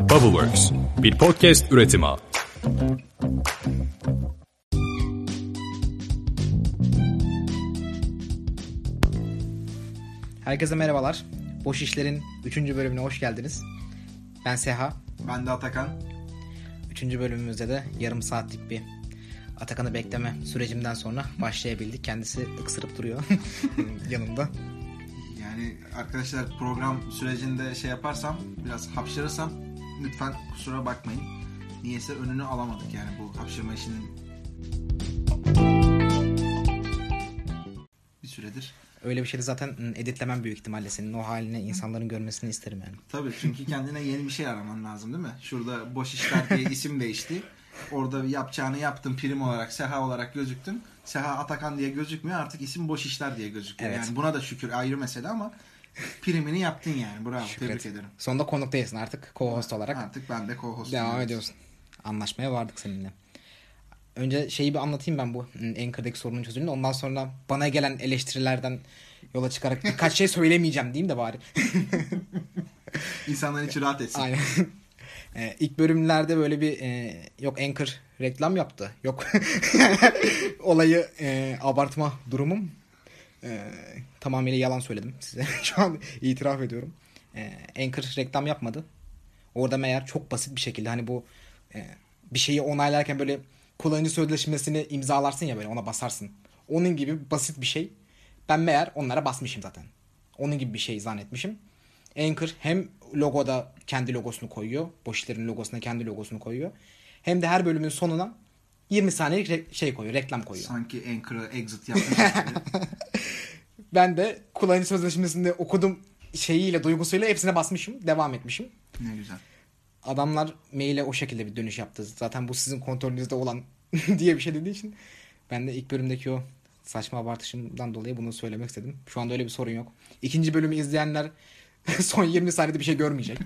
Bubbleworks, bir podcast üretimi. Herkese merhabalar. Boş İşler'in 3. bölümüne hoş geldiniz. Ben Seha. Ben de Atakan. 3. bölümümüzde de yarım saatlik bir Atakan'ı bekleme sürecimden sonra başlayabildik. Kendisi ıksırıp duruyor yanımda. Yani arkadaşlar program sürecinde şey yaparsam biraz hapşırırsam lütfen kusura bakmayın. Niyeyse önünü alamadık yani bu hapşırma işinin bir süredir. Öyle bir şeyde zaten editlemem büyük ihtimalle senin o haline insanların görmesini isterim yani. Tabii çünkü kendine yeni bir şey araman lazım değil mi? Şurada boş işler diye isim değişti. Orada yapacağını yaptın prim olarak, Seha olarak gözüktün. Seha Atakan diye gözükmüyor artık isim boş işler diye gözüküyor. Evet. Yani buna da şükür ayrı mesele ama primini yaptın yani. Bravo Şükret. tebrik ederim. Sonunda konuk değilsin artık co-host olarak. Artık ben de co-host Devam oluyorum. ediyorsun. Anlaşmaya vardık seninle. Önce şeyi bir anlatayım ben bu ıı, Anchor'daki sorunun çözümünü. Ondan sonra bana gelen eleştirilerden yola çıkarak birkaç şey söylemeyeceğim diyeyim de bari. İnsanlar için rahat etsin. Aynen. Ee, ilk bölümlerde böyle bir e, yok Anchor reklam yaptı. Yok olayı e, abartma durumum. E, tamamıyla yalan söyledim size. Şu an itiraf ediyorum. E, Anchor reklam yapmadı. Orada meğer çok basit bir şekilde hani bu e, bir şeyi onaylarken böyle kullanıcı sözleşmesini imzalarsın ya böyle ona basarsın. Onun gibi basit bir şey. Ben meğer onlara basmışım zaten. Onun gibi bir şey zannetmişim. Anchor hem logoda kendi logosunu koyuyor. Boşlerin logosuna kendi logosunu koyuyor. Hem de her bölümün sonuna 20 saniyelik şey koyuyor, reklam koyuyor. Sanki Anchor'ı exit yapmış. gibi. Ben de kullanıcı sözleşmesinde okudum şeyiyle, duygusuyla hepsine basmışım, devam etmişim. ne güzel. Adamlar maile o şekilde bir dönüş yaptı. Zaten bu sizin kontrolünüzde olan diye bir şey dediği için ben de ilk bölümdeki o saçma abartışımdan dolayı bunu söylemek istedim. Şu anda öyle bir sorun yok. İkinci bölümü izleyenler son 20 saniyede bir şey görmeyecek.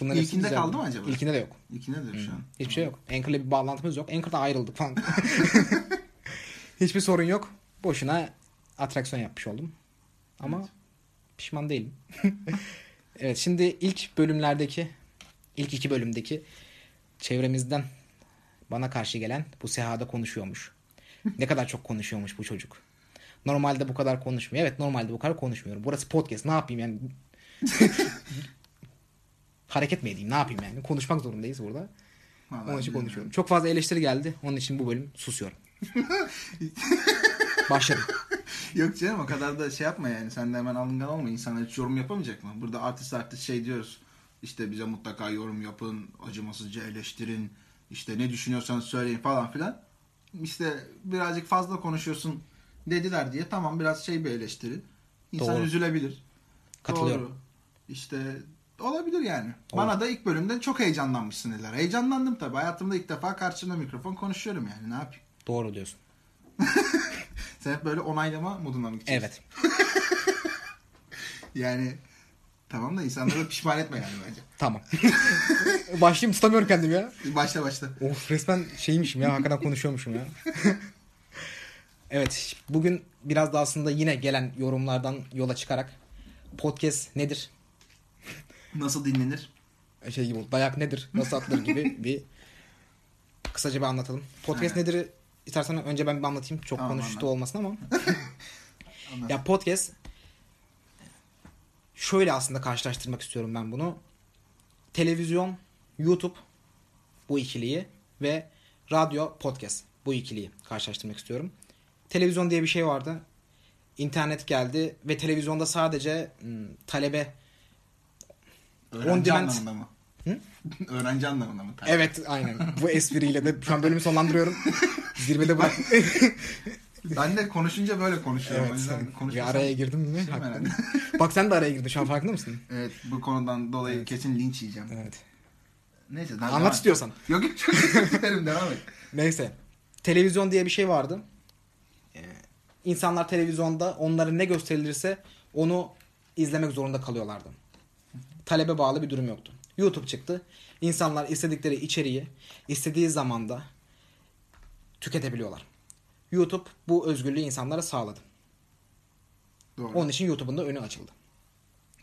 Bunların İlkinde kaldı mı acaba? İlkinde de yok. İkine de şu an. Hiçbir şey yok. Anchor'la bir bağlantımız yok. Anchor'da ayrıldık falan. Hiçbir sorun yok. Boşuna atraksiyon yapmış oldum. Ama Evet. pişman değilim. evet şimdi ilk bölümlerdeki ilk iki bölümdeki çevremizden bana karşı gelen bu sehada konuşuyormuş. Ne kadar çok konuşuyormuş bu çocuk. Normalde bu kadar konuşmuyor. Evet normalde bu kadar konuşmuyorum. Burası podcast. Ne yapayım yani? Hareket mi edeyim? Ne yapayım yani? Konuşmak zorundayız burada. Vallahi Onun için konuşuyorum. Çok fazla eleştiri geldi. Onun için bu bölüm susuyorum. Başladım. Yok canım o kadar da şey yapma yani. Sen de hemen alıngan olma. İnsanlar hiç yorum yapamayacak mı? Burada artist artist şey diyoruz. İşte bize mutlaka yorum yapın. Acımasızca eleştirin. İşte ne düşünüyorsanız söyleyin falan filan. İşte birazcık fazla konuşuyorsun dediler diye tamam biraz şey bir eleştiri. İnsan Doğru. üzülebilir. Katılıyorum. Doğru. İşte olabilir yani. Doğru. Bana da ilk bölümde çok heyecanlanmışsın dediler. Heyecanlandım tabii. Hayatımda ilk defa karşımda mikrofon konuşuyorum yani. Ne yapayım? Doğru diyorsun. Sen hep böyle onaylama moduna mı gideceksin? Evet. Yani tamam da insanları pişman etme yani bence. Tamam. Başlayayım tutamıyorum kendimi ya. Başla başla. Of resmen şeymişim ya. Hakikaten konuşuyormuşum ya. evet. Bugün biraz da aslında yine gelen yorumlardan yola çıkarak podcast nedir? Nasıl dinlenir? Şey gibi dayak nedir? Nasıl atılır gibi bir kısaca bir anlatalım. Podcast Aynen. nedir? İstersen önce ben bir anlatayım. Çok Tamam, konuştu olmasın ama. Ya podcast şöyle aslında karşılaştırmak istiyorum ben bunu. Televizyon, YouTube bu ikiliyi ve radyo, podcast bu ikiliyi karşılaştırmak istiyorum. Televizyon diye bir şey vardı. İnternet geldi ve televizyonda sadece hmm, talebe Öğrenci on demand- anlamında mı? Hı? Öğrenci anlamında mı? Evet aynen. Bu espriyle de şu an bölümü sonlandırıyorum. Zirvede bırak. Ben de konuşunca böyle konuşuyorum. Evet. yüzden Bir konuşmasam- araya girdim mi? Şey. Bak sen de araya girdin. Şu an farkında mısın? Evet bu konudan dolayı Evet. kesin linç yiyeceğim. Evet. Neyse. Anlat devam istiyorsan. Yok yok çok isterim devam et. Neyse. Televizyon diye bir şey vardı. Ee, insanlar televizyonda onlara ne gösterilirse onu izlemek zorunda kalıyorlardı. Talebe bağlı bir durum yoktu. YouTube çıktı. İnsanlar istedikleri içeriği istediği zamanda tüketebiliyorlar. YouTube bu özgürlüğü insanlara sağladı. Doğru. Onun için YouTube'un da önü açıldı.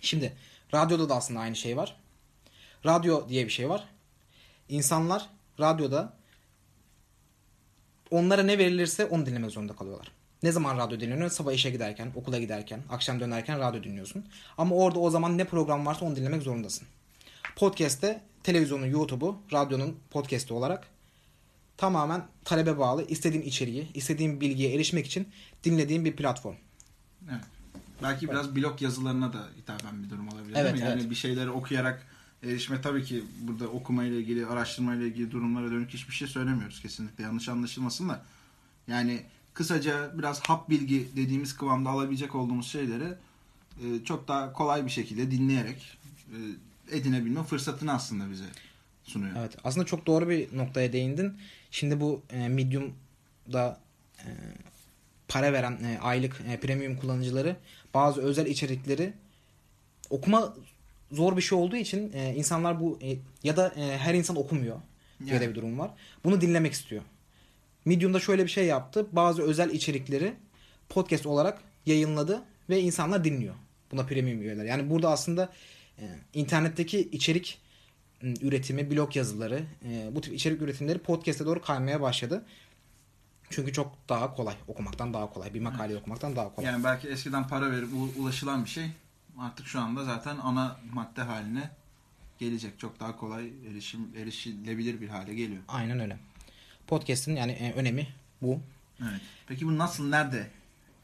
Şimdi radyoda da aslında aynı şey var. radyo diye bir şey var. İnsanlar radyoda onlara ne verilirse onu dinlemek zorunda kalıyorlar. Ne zaman radyo dinleniyor? Sabah işe giderken, okula giderken, akşam dönerken radyo dinliyorsun. Ama orada o zaman ne program varsa onu dinlemek zorundasın. Podcast'te televizyonun YouTube'u, radyonun podcast'i olarak tamamen talebe bağlı istediğin içeriği, istediğin bilgiye erişmek için dinlediğin bir platform. Evet. Belki biraz blog yazılarına da hitaben bir durum olabilir Evet, değil mi? Yani evet. bir şeyleri okuyarak erişme tabii ki burada okumayla ilgili, araştırmayla ilgili durumlara dönük hiçbir şey söylemiyoruz kesinlikle. Yanlış anlaşılmasın da. Yani kısaca biraz hap bilgi dediğimiz kıvamda alabilecek olduğumuz şeyleri e, çok daha kolay bir şekilde dinleyerek e, edinebilme fırsatını aslında bize sunuyor. Evet. Aslında çok doğru bir noktaya değindin. Şimdi bu e, Medium'da e, para veren e, aylık e, premium kullanıcıları bazı özel içerikleri okuma zor bir şey olduğu için e, insanlar bu e, ya da e, her insan okumuyor diye Yani. de bir durum var. Bunu dinlemek istiyor. Medium'da şöyle bir şey yaptı. Bazı özel içerikleri podcast olarak yayınladı ve insanlar dinliyor. Buna premium üyeler. Yani burada aslında e, internetteki içerik m, üretimi, blog yazıları, e, bu tip içerik üretimleri podcast'e doğru kaymaya başladı. Çünkü çok daha kolay. Okumaktan daha kolay. Bir makale okumaktan daha kolay. Yani belki eskiden para verip ulaşılan bir şey artık şu anda zaten ana madde haline gelecek. Çok daha kolay erişim erişilebilir bir hale geliyor. Aynen öyle. Podcast'in yani e, önemi bu. Evet. Peki bu nasıl nerede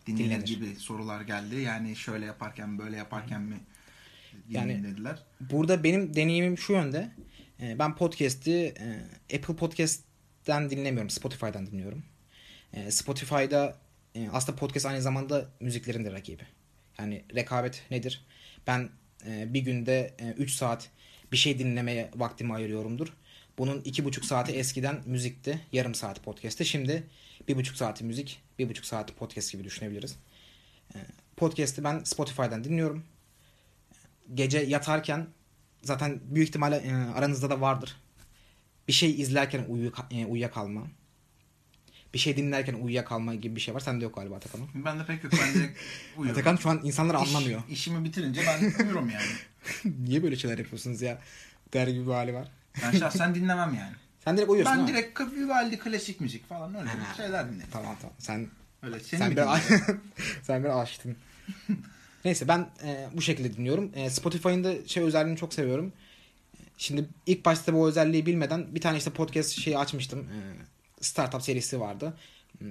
dinlenir, Dinlenir. gibi sorular geldi. Yani şöyle yaparken böyle yaparken mi Yani- dinlediler? Burada benim deneyimim şu yönde. E, Ben podcast'i e, Apple Podcast'ten dinlemiyorum. Spotify'dan dinliyorum. Spotify'da aslında podcast aynı zamanda müziklerin de rakibi. Yani rekabet nedir? Ben bir günde 3 saat bir şey dinlemeye vaktimi ayırıyorumdur. Bunun iki buçuk saati eskiden müzikti. Yarım saati podcast'te. Şimdi bir buçuk saati müzik, bir buçuk saati podcast gibi düşünebiliriz. E, Podcast'i ben Spotify'dan dinliyorum. Gece yatarken zaten büyük ihtimalle e, aranızda da vardır. Bir şey izlerken e, uyuyakalma. Bir şey dinlerken uyuyakalma gibi bir şey var. Sende yok galiba Atakan'ın. Ben de pek yok. Ben direkt uyuyorum. Atakan şu an insanlar İş- anlamıyor. işimi bitirince ben uyuyorum yani. Niye böyle şeyler yapıyorsunuz ya? Der gibi bir hali var. Ben şahsen dinlemem yani. Sen direkt uyuyorsun ben direkt Vivaldi klasik müzik falan öyle şeyler dinlerim. Tamam tamam. Sen Öyle seni sen mi bir dinleyeceğim? sen bir açtın. Neyse ben e, bu şekilde dinliyorum. E, Spotify'ın da şey özelliğini çok seviyorum. Şimdi ilk başta bu özelliği bilmeden bir tane işte podcast şeyi açmıştım. E, startup serisi vardı.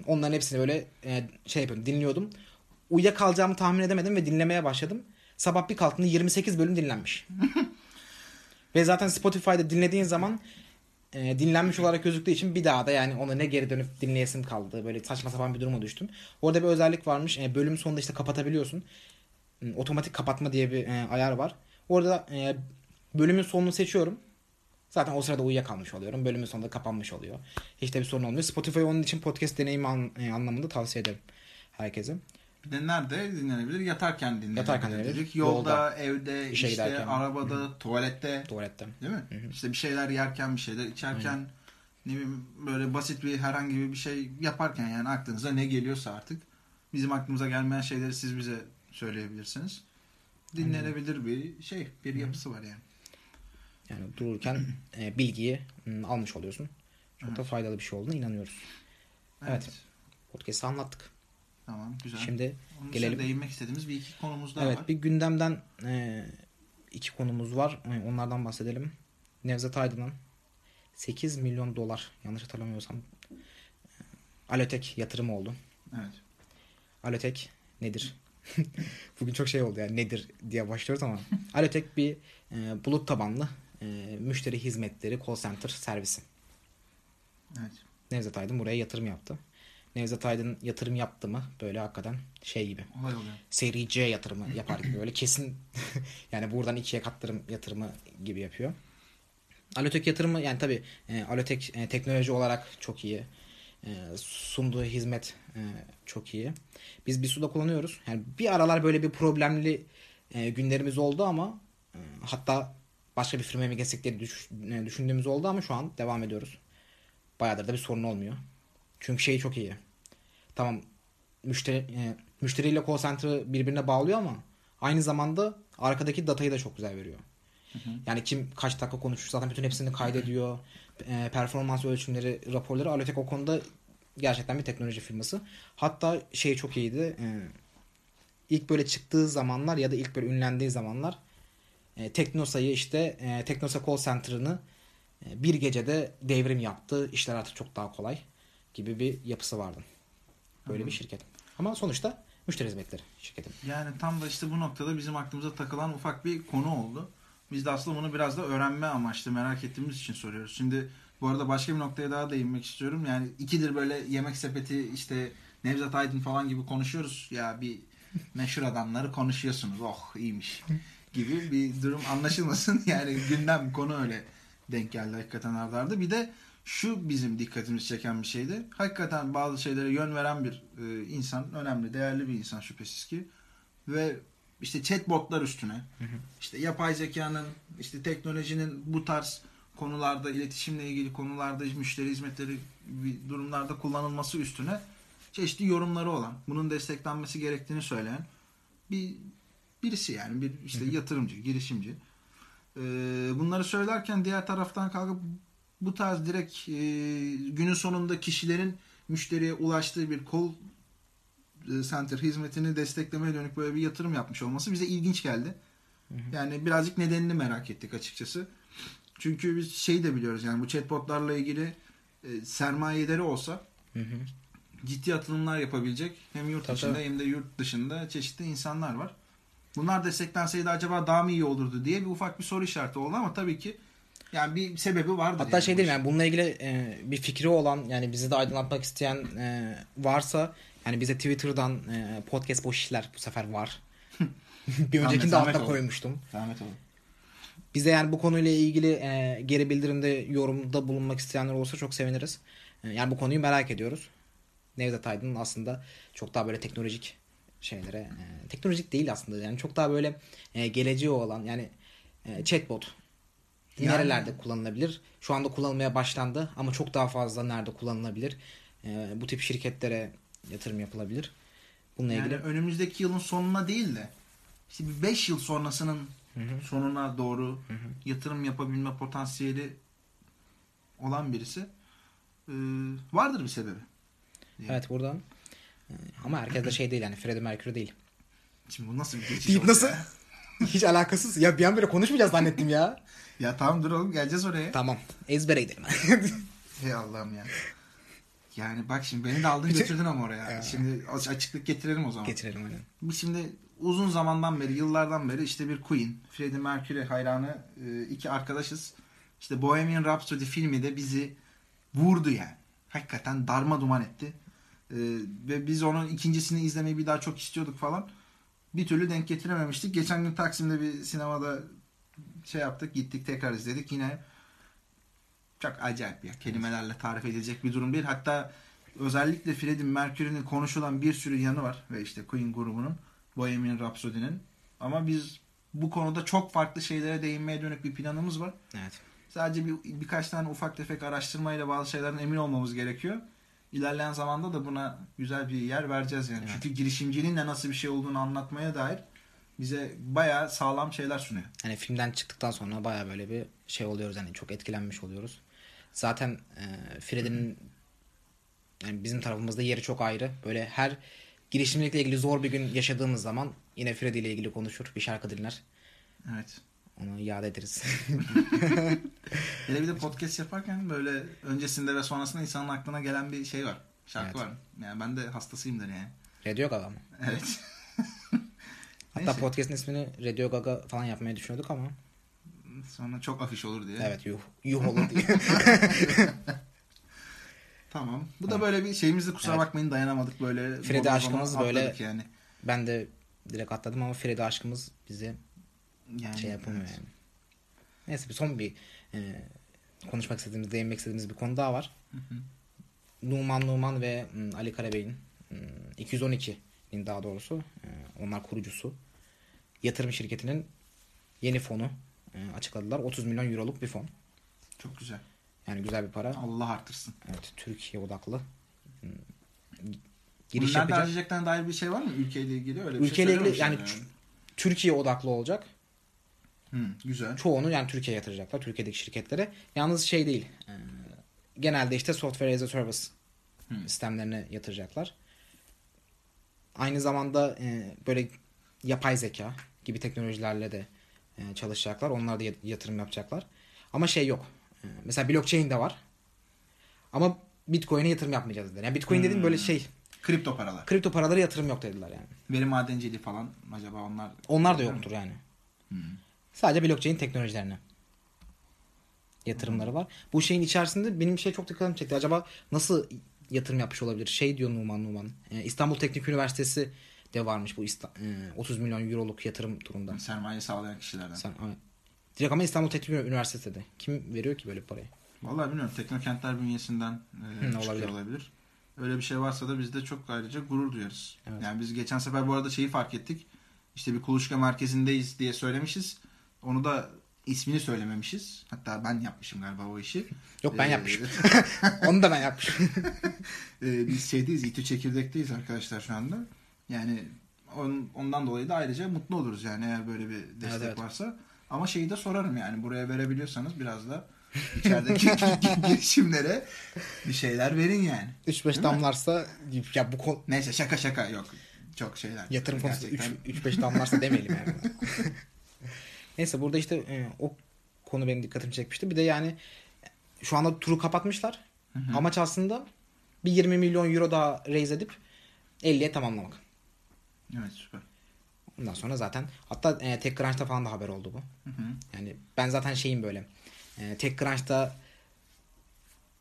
Onların hepsini böyle e, şey yapıyordum, dinliyordum. Uyuyakalacağımı tahmin edemedim ve dinlemeye başladım. Sabah bir kalktığımda 28 bölüm dinlenmiş. ve zaten Spotify'da dinlediğin zaman e, dinlenmiş olarak gözüktüğü için bir daha da yani ona ne geri dönüp dinleyesim kaldı. Böyle saçma sapan bir duruma düştüm. Orada bir özellik varmış. E, bölüm sonunda işte kapatabiliyorsun. Hmm, Otomatik kapatma diye bir e, ayar var. Orada e, bölümün sonunu seçiyorum. Zaten o sırada uyuyakalmış oluyorum. Bölümün sonunda kapanmış oluyor. Hiç de bir sorun olmuyor. Spotify onun için podcast deneyimi an- e, anlamında tavsiye ederim herkese. Bir de nerede dinlenebilir? Yatarken dinlenebilir. Yatarken dinlenebilir. Yolda, Yolda, evde, işe işte giderken. arabada, tuvalette. Tuvalette. Değil mi? İşte bir şeyler yerken, bir şeyler içerken, ne bileyim böyle basit bir herhangi bir şey yaparken yani aklınıza ne geliyorsa artık bizim aklımıza gelmeyen şeyleri siz bize söyleyebilirsiniz. Dinlenebilir bir şey, bir yapısı var yani. Yani dururken e, bilgiyi mm, almış oluyorsun. Çok da Evet. faydalı bir şey olduğuna inanıyoruz. Evet. Podcast'ı anlattık. Tamam, güzel. Şimdi Onun gelelim. değinmek istediğimiz bir iki konumuz daha evet var. bir gündemden e, iki konumuz var. E, onlardan bahsedelim. Nevzat Aydın'ın 8 milyon dolar yanlış hatırlamıyorsam e, Alotek yatırımı oldu. Evet. Alotek nedir? Bugün çok şey oldu yani nedir diye başlıyoruz ama Alotek bir e, bulut tabanlı e, müşteri hizmetleri call center servisi. Evet. Nevzat Aydın buraya yatırım yaptı. Nevzat Aydın yatırım yaptı mı böyle hakikaten şey gibi Olay oluyor. seri C yatırımı yapar gibi böyle kesin yani buradan ikiye katlarım yatırımı gibi yapıyor. Alotek yatırımı yani tabi e, Alotek e, teknoloji olarak çok iyi. E, sunduğu hizmet e, çok iyi. Biz bir suda kullanıyoruz. Yani bir aralar böyle bir problemli e, günlerimiz oldu ama e, hatta başka bir firmaya mı geçsek diye düş- e, düşündüğümüz oldu ama şu an devam ediyoruz. Bayağıdır da bir sorun olmuyor. Çünkü şey çok iyi. Tamam müşteri e, müşteriyle call center'ı birbirine bağlıyor ama aynı zamanda arkadaki datayı da çok güzel veriyor. Yani kim kaç dakika konuşmuş zaten bütün hepsini kaydediyor. E, performans ölçümleri, raporları. Alotek o konuda gerçekten bir teknoloji firması. Hatta şey çok iyiydi. E, ilk böyle çıktığı zamanlar ya da ilk böyle ünlendiği zamanlar e, Teknosa'yı işte e, Teknosa Call Center'ını e, bir gecede devrim yaptı. İşler artık çok daha kolay gibi bir yapısı vardı. Böyle bir şirket. Ama sonuçta müşteri hizmetleri şirketi. Yani tam da işte bu noktada bizim aklımıza takılan ufak bir konu oldu. Biz de aslında bunu biraz da öğrenme amaçlı merak ettiğimiz için soruyoruz. Şimdi bu arada başka bir noktaya daha değinmek istiyorum. Yani ikidir böyle yemek sepeti işte Nevzat Aydın falan gibi konuşuyoruz. Ya bir meşhur adamları konuşuyorsunuz. Oh iyiymiş gibi bir durum anlaşılmasın. Yani gündem konu öyle denk geldi hakikaten ardarda. Bir de şu bizim dikkatimizi çeken bir şeydi. Hakikaten bazı şeylere yön veren bir e, insan, önemli, değerli bir insan şüphesiz ki. Ve işte chatbotlar üstüne, işte yapay zekanın, işte teknolojinin bu tarz konularda, iletişimle ilgili konularda, müşteri hizmetleri durumlarda kullanılması üstüne çeşitli yorumları olan, bunun desteklenmesi gerektiğini söyleyen bir birisi yani bir işte yatırımcı, girişimci. Ee, bunları söylerken diğer taraftan kalkıp bu tarz direkt e, günün sonunda kişilerin müşteriye ulaştığı bir call e, center hizmetini desteklemeye dönük böyle bir yatırım yapmış olması bize ilginç geldi. Yani birazcık nedenini merak ettik açıkçası. Çünkü biz şey de biliyoruz yani bu chatbotlarla ilgili e, sermayeleri olsa ciddi atılımlar yapabilecek hem yurt Tabii, içinde hem de yurt dışında çeşitli insanlar var. Bunlar desteklenseydi acaba daha mı iyi olurdu diye bir ufak bir soru işareti oldu ama tabii ki yani bir sebebi vardır. Hatta yani şey değil yani bununla ilgili e, bir fikri olan yani bizi de aydınlatmak isteyen e, varsa yani bize Twitter'dan e, podcast boş işler bu sefer var. bir öncekinde altta koymuştum. Zahmet olun. Bize yani bu konuyla ilgili e, geri bildirimde yorumda bulunmak isteyenler olursa çok seviniriz. E, yani bu konuyu merak ediyoruz. Nevzat Aydın'ın aslında çok daha böyle teknolojik şeylere e, teknolojik değil aslında yani çok daha böyle e, geleceği olan yani e, chatbot Yani- nerelerde kullanılabilir? Şu anda kullanılmaya başlandı ama çok daha fazla nerede kullanılabilir? E, bu tip şirketlere yatırım yapılabilir. Bununla Yani ilgili önümüzdeki yılın sonuna değil de işte bir 5 yıl sonrasının sonuna doğru yatırım yapabilme potansiyeli olan birisi e, vardır bir sebebi. evet buradan e, ama herkes de şey değil yani Freddie Mercury değil. Şimdi bu nasıl bir geçiş Deyip nasıl? Hiç alakasız. Ya bir an böyle konuşmayacağız zannettim ya. ya tamam dur oğlum geleceğiz oraya. tamam. Ezbere gidelim. Hey Allah'ım ya. Yani bak şimdi beni de aldın götürdün ama oraya. Ya. Şimdi aç- açıklık getirelim o zaman. Getirelim aynen. Biz şimdi uzun zamandan beri, yıllardan beri işte bir Queen, Freddie Mercury hayranı e, iki arkadaşız. İşte Bohemian Rhapsody filmi de bizi vurdu yani. Hakikaten darma duman etti. E, ve biz onun ikincisini izlemeyi bir daha çok istiyorduk falan. Bir türlü denk getirememiştik. Geçen gün Taksim'de bir sinemada şey yaptık, gittik tekrar izledik. Yine çok acayip ya. Kelimelerle tarif edilecek bir durum değil. Hatta özellikle Freddie Mercury'nin konuşulan bir sürü yanı var. Ve işte Queen grubunun, Bohemian Rhapsody'nin. Ama biz bu konuda çok farklı şeylere değinmeye dönük bir planımız var. Evet. Sadece bir, birkaç tane ufak tefek araştırmayla bazı şeylerden emin olmamız gerekiyor. İlerleyen zamanda da buna güzel bir yer vereceğiz yani. Evet. Çünkü girişimciliğin de nasıl bir şey olduğunu anlatmaya dair bize bayağı sağlam şeyler sunuyor. Hani filmden çıktıktan sonra baya böyle bir şey oluyoruz hani çok etkilenmiş oluyoruz. Zaten e, Freddie'nin yani bizim tarafımızda yeri çok ayrı. Böyle her girişimcilikle ilgili zor bir gün yaşadığımız zaman yine Freddie ile ilgili konuşur, bir şarkı dinler. Evet. Onu iade ederiz. Hele bir de podcast yaparken böyle öncesinde ve sonrasında insanın aklına gelen bir şey var. Şarkı Evet. var. Yani ben de hastasıyımdır yani. Radio Gaga mı? Evet. Hatta Neyse. podcast'in ismini Radio Gaga falan yapmayı düşünüyorduk ama Sonra çok afiş olur diye. evet yuh, yuh olur diye. Tamam. Bu da böyle bir şeyimizde kusura Evet. bakmayın dayanamadık böyle. Bodozlama aşkımız böyle- yani. ben de direkt atladım ama Freddie aşkımız bizi yani şey yapamıyor evet. yani. Neyse bir son bir e, konuşmak istediğimiz, değinmek istediğimiz bir konu daha var. Numan Numan ve m, Ali Karabey'in m, 212'nin daha doğrusu e, onlar kurucusu yatırım şirketinin yeni fonu açıkladılar. 30 milyon euroluk bir fon. Çok güzel. Yani güzel bir para. Allah artırsın. Evet, Türkiye odaklı. Giriş nerede yapacak. dair bir şey var mı ülkeyle ilgili? Öyle bir Ülkeyle şey ilgili yani söylememişler Türkiye odaklı olacak. Hı, güzel. Çoğunu yani Türkiye'ye yatıracaklar. Türkiye'deki şirketlere. Yalnız şey değil. e, genelde işte software as a service Hı. sistemlerine yatıracaklar. Aynı zamanda e, böyle yapay zeka gibi teknolojilerle de e, çalışacaklar. Onlar da yat- yatırım yapacaklar. Ama şey yok. E, mesela blockchain de var. Ama Bitcoin'e yatırım yapmayacağız dediler. Yani Bitcoin dediğim böyle şey Kripto paralar. kripto paralara yatırım yok dediler yani. Veri madenciliği falan acaba onlar... Onlar da yoktur yani. Hı. Sadece blockchain teknolojilerine yatırımları var. Bu şeyin içerisinde benim şey çok dikkatimi çekti. Acaba nasıl yatırım yapmış olabilir? Şey diyor Numan Numan. e, İstanbul Teknik Üniversitesi de varmış bu İsta- e, 30 milyon euroluk yatırım turunda. Sermaye sağlayan kişilerden. Sen, evet. Direkt ama İstanbul Teknik Üniversitesi de. Kim veriyor ki böyle parayı? Vallahi bilmiyorum. Teknokentler bünyesinden e, Hı, olabilir. olabilir. Öyle bir şey varsa da biz de çok ayrıca gurur duyarız. Evet. Yani biz geçen sefer bu arada şeyi fark ettik. İşte bir kuluçka merkezindeyiz diye söylemişiz. Onu da ismini söylememişiz. Hatta ben yapmışım galiba o işi. Yok ben Ee, yapmışım. Onu da ben yapmışım. Ee, biz şeydeyiz, İTÜ Çekirdek'teyiz arkadaşlar şu anda. Yani on- ondan dolayı da ayrıca mutlu oluruz yani eğer böyle bir destek Evet, evet. varsa. Ama şeyi de sorarım yani buraya verebiliyorsanız biraz da içerideki girişimlere bir şeyler verin yani. 3-5 Değil mi? damlarsa ya bu konu Neyse şaka şaka yok. Çok şeyler. yatırım konusu Gerçekten. 3-5 damlarsa demeyelim yani. Neyse burada işte e, o konu benim dikkatimi çekmişti. Bir de yani şu anda turu kapatmışlar. Hı hı. Amaç aslında bir 20 milyon euro daha raise edip 50'ye tamamlamak. Evet süper. Ondan sonra zaten hatta e, TechCrunch'ta falan da haber oldu bu. Hı hı. Yani ben zaten şeyim böyle. E, TechCrunch'ta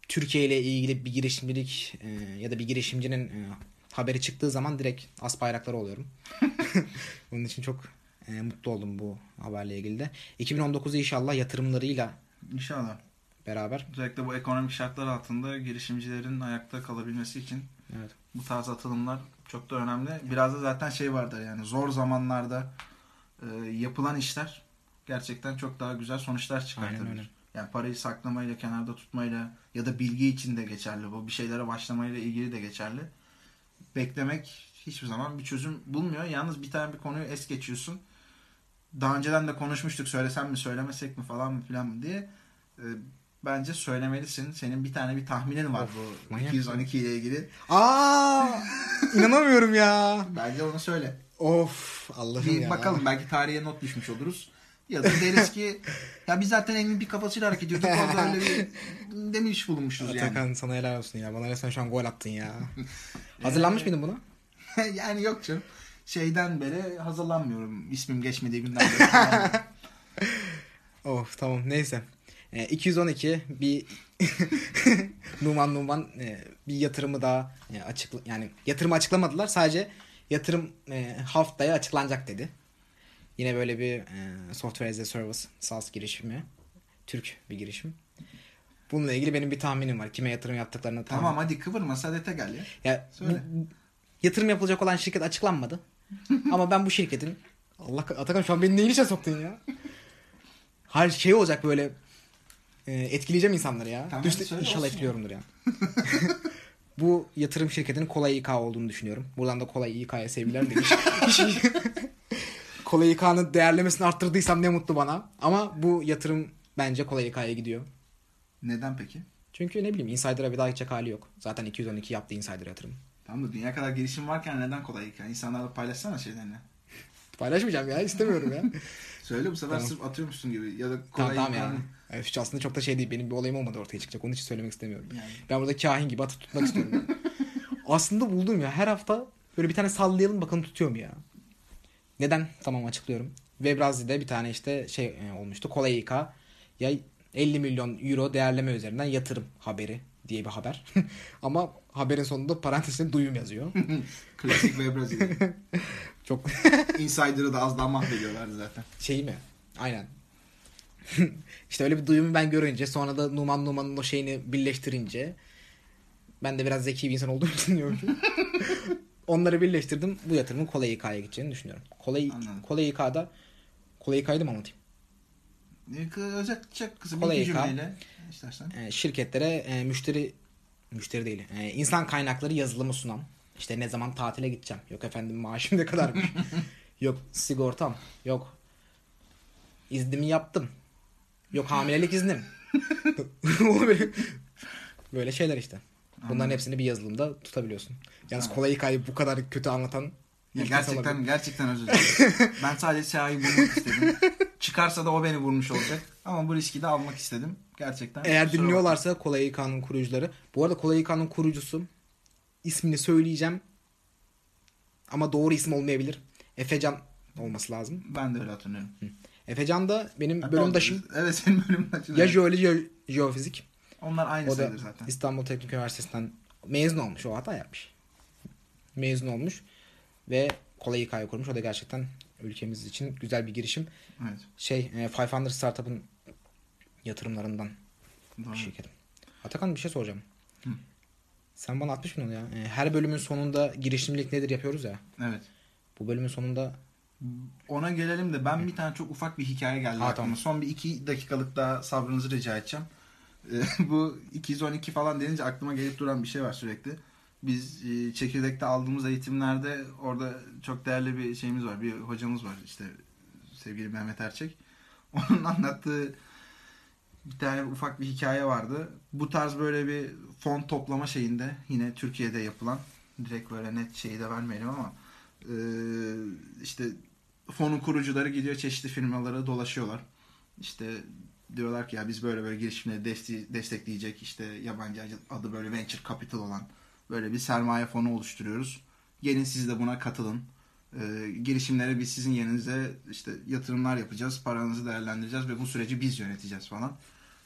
Türkiye ile ilgili bir girişimcilik e, ya da bir girişimcinin e, haberi çıktığı zaman direkt as bayrakları oluyorum. Onun için çok e, mutlu oldum bu haberle ilgili de. 2019'u inşallah yatırımlarıyla İnşallah. beraber. Özellikle bu ekonomik şartlar altında girişimcilerin ayakta kalabilmesi için Evet. bu tarz atılımlar çok da önemli. Biraz da zaten şey vardır yani zor zamanlarda e, yapılan işler gerçekten çok daha güzel sonuçlar Aynen çıkartabilir. öyle. Yani parayı saklamayla, kenarda tutmayla ya da bilgi için de geçerli bu. Bir şeylere başlamayla ilgili de geçerli. Beklemek hiçbir zaman bir çözüm bulmuyor. Yalnız bir tane bir konuyu es geçiyorsun. Daha önceden de konuşmuştuk söylesem mi söylemesek mi falan mı filan mı diye. E, bence söylemelisin. Senin bir tane bir tahminin var bu manyak 212 ile ilgili. Aa! inanamıyorum ya. Bence onu söyle. Of Allah'ım Bir ya. bakalım belki tarihe not düşmüş oluruz. Ya da deriz ki ya biz zaten elin bir kafasıyla hareket ediyorduk. Orada öyle bir demiş bulunmuşuz yani. Atakan sana helal olsun ya. Bana resmen şu an gol attın ya. Hazırlanmış mıydın buna? yani yok canım. Şeyden beri hazırlanmıyorum. İsmim geçmediği günden beri. Of tamam neyse. E, 212 bir Numan Numan e, bir yatırımı daha e, açıkla yani yatırımı açıklamadılar. Sadece yatırım e, haftaya açıklanacak dedi. Yine böyle bir e, software as a service SaaS girişimi. Türk bir girişim. Bununla ilgili benim bir tahminim var. Kime yatırım yaptıklarını tahmin tamam hadi kıvırma sadete gel ya. Ya Söyle. bu- yatırım yapılacak olan şirket açıklanmadı. Ama ben bu şirketin Allah Atakan şu an beni neyin içine soktun ya? Her şey olacak böyle e, etkileyeceğim insanları ya. Tamam, Düşte, inşallah etkiliyorumdur ya. bu yatırım şirketinin Kolay İK olduğunu düşünüyorum. Buradan da Kolay İK'ya sevgiler demiş. Kolay İK'nın değerlemesini arttırdıysam ne mutlu bana. Ama bu yatırım bence Kolay İK'ya gidiyor. Neden peki? Çünkü ne bileyim Insider'a bir daha gidecek hali yok. Zaten 212 yaptı Insider yatırım. Tamam da dünya kadar gelişim varken neden kolay hikaye? İnsanlarla paylaşsana şeylerini. Paylaşmayacağım ya istemiyorum ya. Söyle bu sefer Tamam. sırf atıyormuşsun gibi. Ya da tamam kolay tamam hikaye- ya. Evet, hiç aslında çok da şey değil. Benim bir olayım olmadı ortaya çıkacak. Onun için söylemek istemiyorum. Yani. Ben burada kahin gibi atıp tutmak istiyorum. aslında buldum ya. Her hafta böyle bir tane sallayalım bakalım tutuyor mu ya. Neden? Tamam açıklıyorum. Webrazi'de bir tane işte şey e, olmuştu. Kolay İK ya 50 milyon euro değerleme üzerinden yatırım haberi diye bir haber. Ama haberin sonunda parantezinde duyum yazıyor. Klasik ve Brezilya. Çok Insider'ı da az daha mahvediyorlardı zaten. şey mi? Aynen. işte öyle bir duyumu ben görünce sonra da Numan Numan'ın o şeyini birleştirince ben de biraz zeki bir insan olduğum için diyorum. Onları birleştirdim. Bu yatırımın Kolay İK'ya gideceğini düşünüyorum. Kolay, Anladım. Kolay İK'da Kolay İK'yı da mı anlatayım? Özet çok kısa bir Kolay iki cümleyle istersen. Ee, şirketlere e, müşteri müşteri değil. e, insan kaynakları yazılımı sunan. İşte ne zaman tatile gideceğim. Yok efendim maaşım ne kadarmış. yok sigortam. Yok İznimi yaptım. Yok hamilelik iznim. böyle, şeyler işte. Bunların hepsini bir yazılımda tutabiliyorsun. Yalnız kolay hikayeyi bu kadar kötü anlatan Ya gerçekten olabilir. gerçekten özür dilerim. ben sadece Seha'yı vurmak istedim. Çıkarsa da o beni vurmuş olacak. Ama bu riski de almak istedim. Gerçekten. Eğer dinliyorlarsa Kolay İK'nın kurucuları. Bu arada Kolay İK'nın kurucusu ismini söyleyeceğim. Ama doğru isim olmayabilir. Efecan olması lazım. Ben de öyle hatırlıyorum. Efecan da benim Hatta bölümdaşım. Evet senin bölümdaşın. Ya jeoloji ya jeofizik. Onlar aynı O da zaten. İstanbul Teknik Üniversitesi'nden mezun olmuş. O hata yapmış. Mezun olmuş. Ve Kolay İK'yı kurmuş. O da gerçekten ülkemiz için güzel bir girişim. Evet. Şey, e, 500 Startup'ın yatırımlarından Doğru. bir şirket. Atakan bir şey soracağım. Hı. Sen bana 60 milyon ya. E, Her bölümün sonunda girişimcilik nedir yapıyoruz ya. Evet. Bu bölümün sonunda Ona gelelim de ben bir tane çok ufak bir hikaye geldi Ha, aklıma. tamam. Son bir iki dakikalık daha sabrınızı rica edeceğim. Ee, bu 212 falan denince aklıma gelip duran bir şey var sürekli. Biz e, çekirdekte aldığımız eğitimlerde orada çok değerli bir şeyimiz var. Bir hocamız var işte sevgili Mehmet Erçek. Onun anlattığı bir tane ufak bir hikaye vardı. Bu tarz böyle bir fon toplama şeyinde yine Türkiye'de yapılan direkt böyle net şeyi de vermeyelim ama e, işte fonun kurucuları gidiyor çeşitli firmalara dolaşıyorlar. İşte diyorlar ki ya biz böyle böyle girişimleri destekleyecek işte yabancı adı böyle venture capital olan böyle bir sermaye fonu oluşturuyoruz. Gelin siz de buna katılın. Ee, girişimlere biz sizin yerinize işte yatırımlar yapacağız, paranızı değerlendireceğiz ve bu süreci biz yöneteceğiz falan.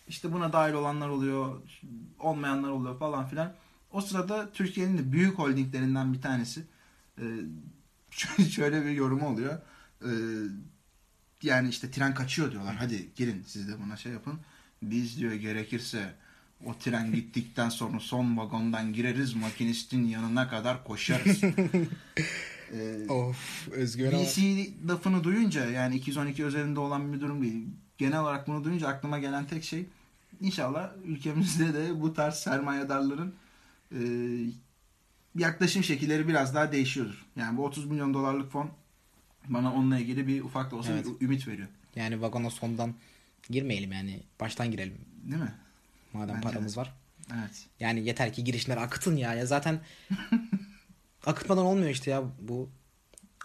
İşte buna dahil olanlar oluyor, olmayanlar oluyor falan filan. O sırada Türkiye'nin de büyük holdinglerinden bir tanesi e, şöyle bir yorumu oluyor. E, yani işte tren kaçıyor diyorlar. Hadi gelin siz de buna şey yapın. Biz diyor gerekirse o tren gittikten sonra son vagondan gireriz makinistin yanına kadar koşarız. Ee, of ama. VC lafını duyunca yani 212 özelinde olan bir durum değil. Genel olarak bunu duyunca aklıma gelen tek şey inşallah ülkemizde de bu tarz sermayedarların e, yaklaşım şekilleri biraz daha değişiyordur. Yani bu 30 milyon dolarlık fon bana onunla ilgili bir ufak da olsa Evet. bir ümit veriyor. Yani vagona sondan girmeyelim yani. Baştan girelim. Değil mi? Madem Bence de. paramız var. Evet. Yani yeter ki girişimler akıtın ya. Ya zaten akıtmadan olmuyor işte ya bu.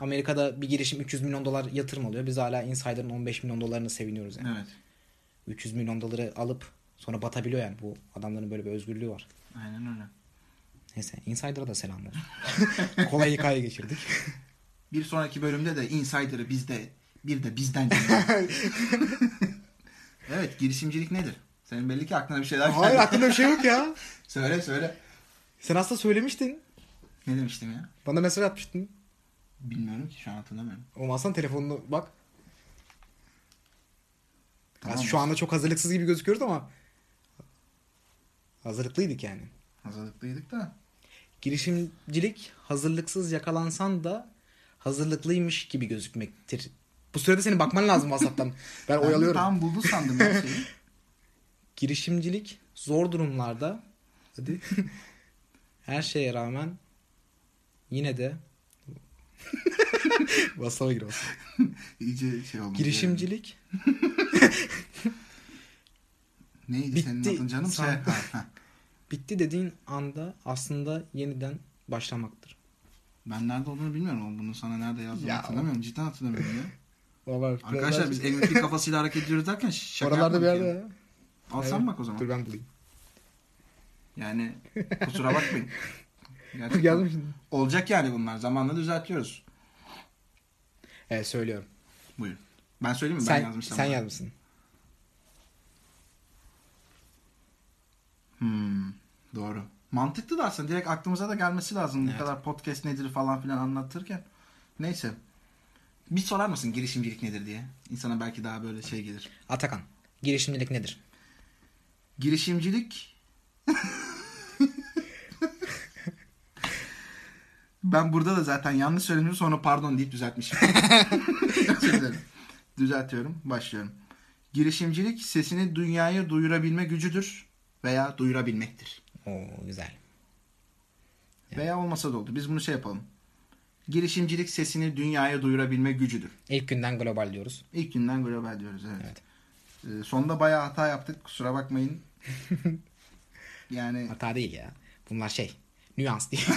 Amerika'da bir girişim 300 milyon dolar yatırım alıyor. Biz hala Insider'ın 15 milyon dolarını seviniyoruz yani. Evet. 300 milyon doları alıp sonra batabiliyor yani. Bu adamların böyle bir özgürlüğü var. Aynen öyle. Neyse Insider'a da selam olsun. Kolay hikaye geçirdik. Bir sonraki bölümde de Insider'ı bizde bir de bizden evet girişimcilik nedir? Senin belli ki aklına bir şeyler geldi. Hayır aklımda bir şey yok ya. Söyle söyle. Sen aslında söylemiştin. Ne demiştim ya? Bana mesaj atmıştın. Bilmiyorum ki şu an hatırlamıyorum. Olmazsan telefonunu bak. Tamam. Şu anda çok hazırlıksız gibi gözüküyoruz ama hazırlıklıydık yani. Hazırlıklıydık da. Girişimcilik hazırlıksız yakalansan da hazırlıklıymış gibi gözükmektir. Bu sürede senin bakman lazım WhatsApp'tan. Ben Ben oyalıyorum. Tam buldun sandım ya şeyi. Girişimcilik zor durumlarda hadi her şeye rağmen yine de WhatsApp'a gir. İyice şey olmuş. Girişimcilik. Neydi Bitti. senin adın canım? Sen- Şey, bitti dediğin anda aslında yeniden başlamaktır. Ben nerede olduğunu bilmiyorum ama bunu sana nerede yazdığını Ya. hatırlamıyorum. Cidden hatırlamıyorum ya. Vallahi Arkadaşlar biz MVP kafasıyla hareket ediyoruz derken şaka oralarda bir yerde ya. Al sen bak o zaman. Dur ben bulayım. Yani kusura bakmayın. Gerçekten. Şimdi. Olacak yani bunlar. Zamanla düzeltiyoruz. Evet söylüyorum. Buyurun. Ben söyleyeyim mi? sen ben yazmıştım. sen ama. yazmışsın. Hmm, doğru. Mantıklı da aslında. Direkt aklımıza da gelmesi lazım. Bu Evet. kadar podcast nedir falan filan anlatırken. Neyse. Bir sorar mısın girişimcilik nedir diye? İnsana belki daha böyle şey gelir. Atakan. Girişimcilik nedir? Girişimcilik Ben burada da zaten yanlış söylemişim sonra pardon deyip düzeltmişim. Özür dilerim. Düzeltiyorum. Başlıyorum. Girişimcilik sesini dünyaya duyurabilme gücüdür veya duyurabilmektir. Oo güzel. Veya olmasa da oldu. Biz bunu şey yapalım. girişimcilik sesini dünyaya duyurabilme gücüdür. İlk günden global diyoruz. İlk günden global diyoruz evet. Evet. Ee, sonda bayağı hata yaptık kusura bakmayın. yani Hata değil ya. Bunlar şey. Nüans değil.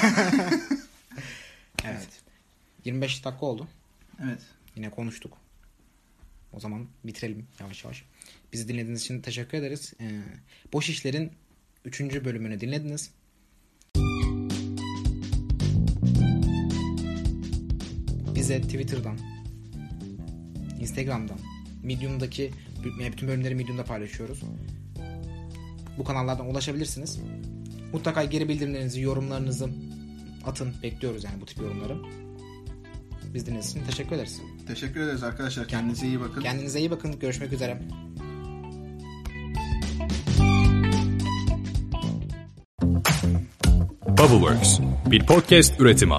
evet. 25 dakika oldu. evet. Yine konuştuk. O zaman bitirelim yavaş yavaş. Bizi dinlediğiniz için teşekkür ederiz. Ee, Boş İşler'in 3. bölümünü dinlediniz. Bize Twitter'dan, Instagram'dan, Medium'daki bütün bölümleri Medium'da paylaşıyoruz. Bu kanallardan ulaşabilirsiniz. Mutlaka geri bildirimlerinizi, yorumlarınızı atın. Bekliyoruz yani bu tip yorumları. Biz dinlediğiniz için teşekkür ederiz. Teşekkür ederiz arkadaşlar. Kendinize iyi bakın. Kendinize iyi bakın. Görüşmek üzere. Bubbleworks bir podcast üretimi.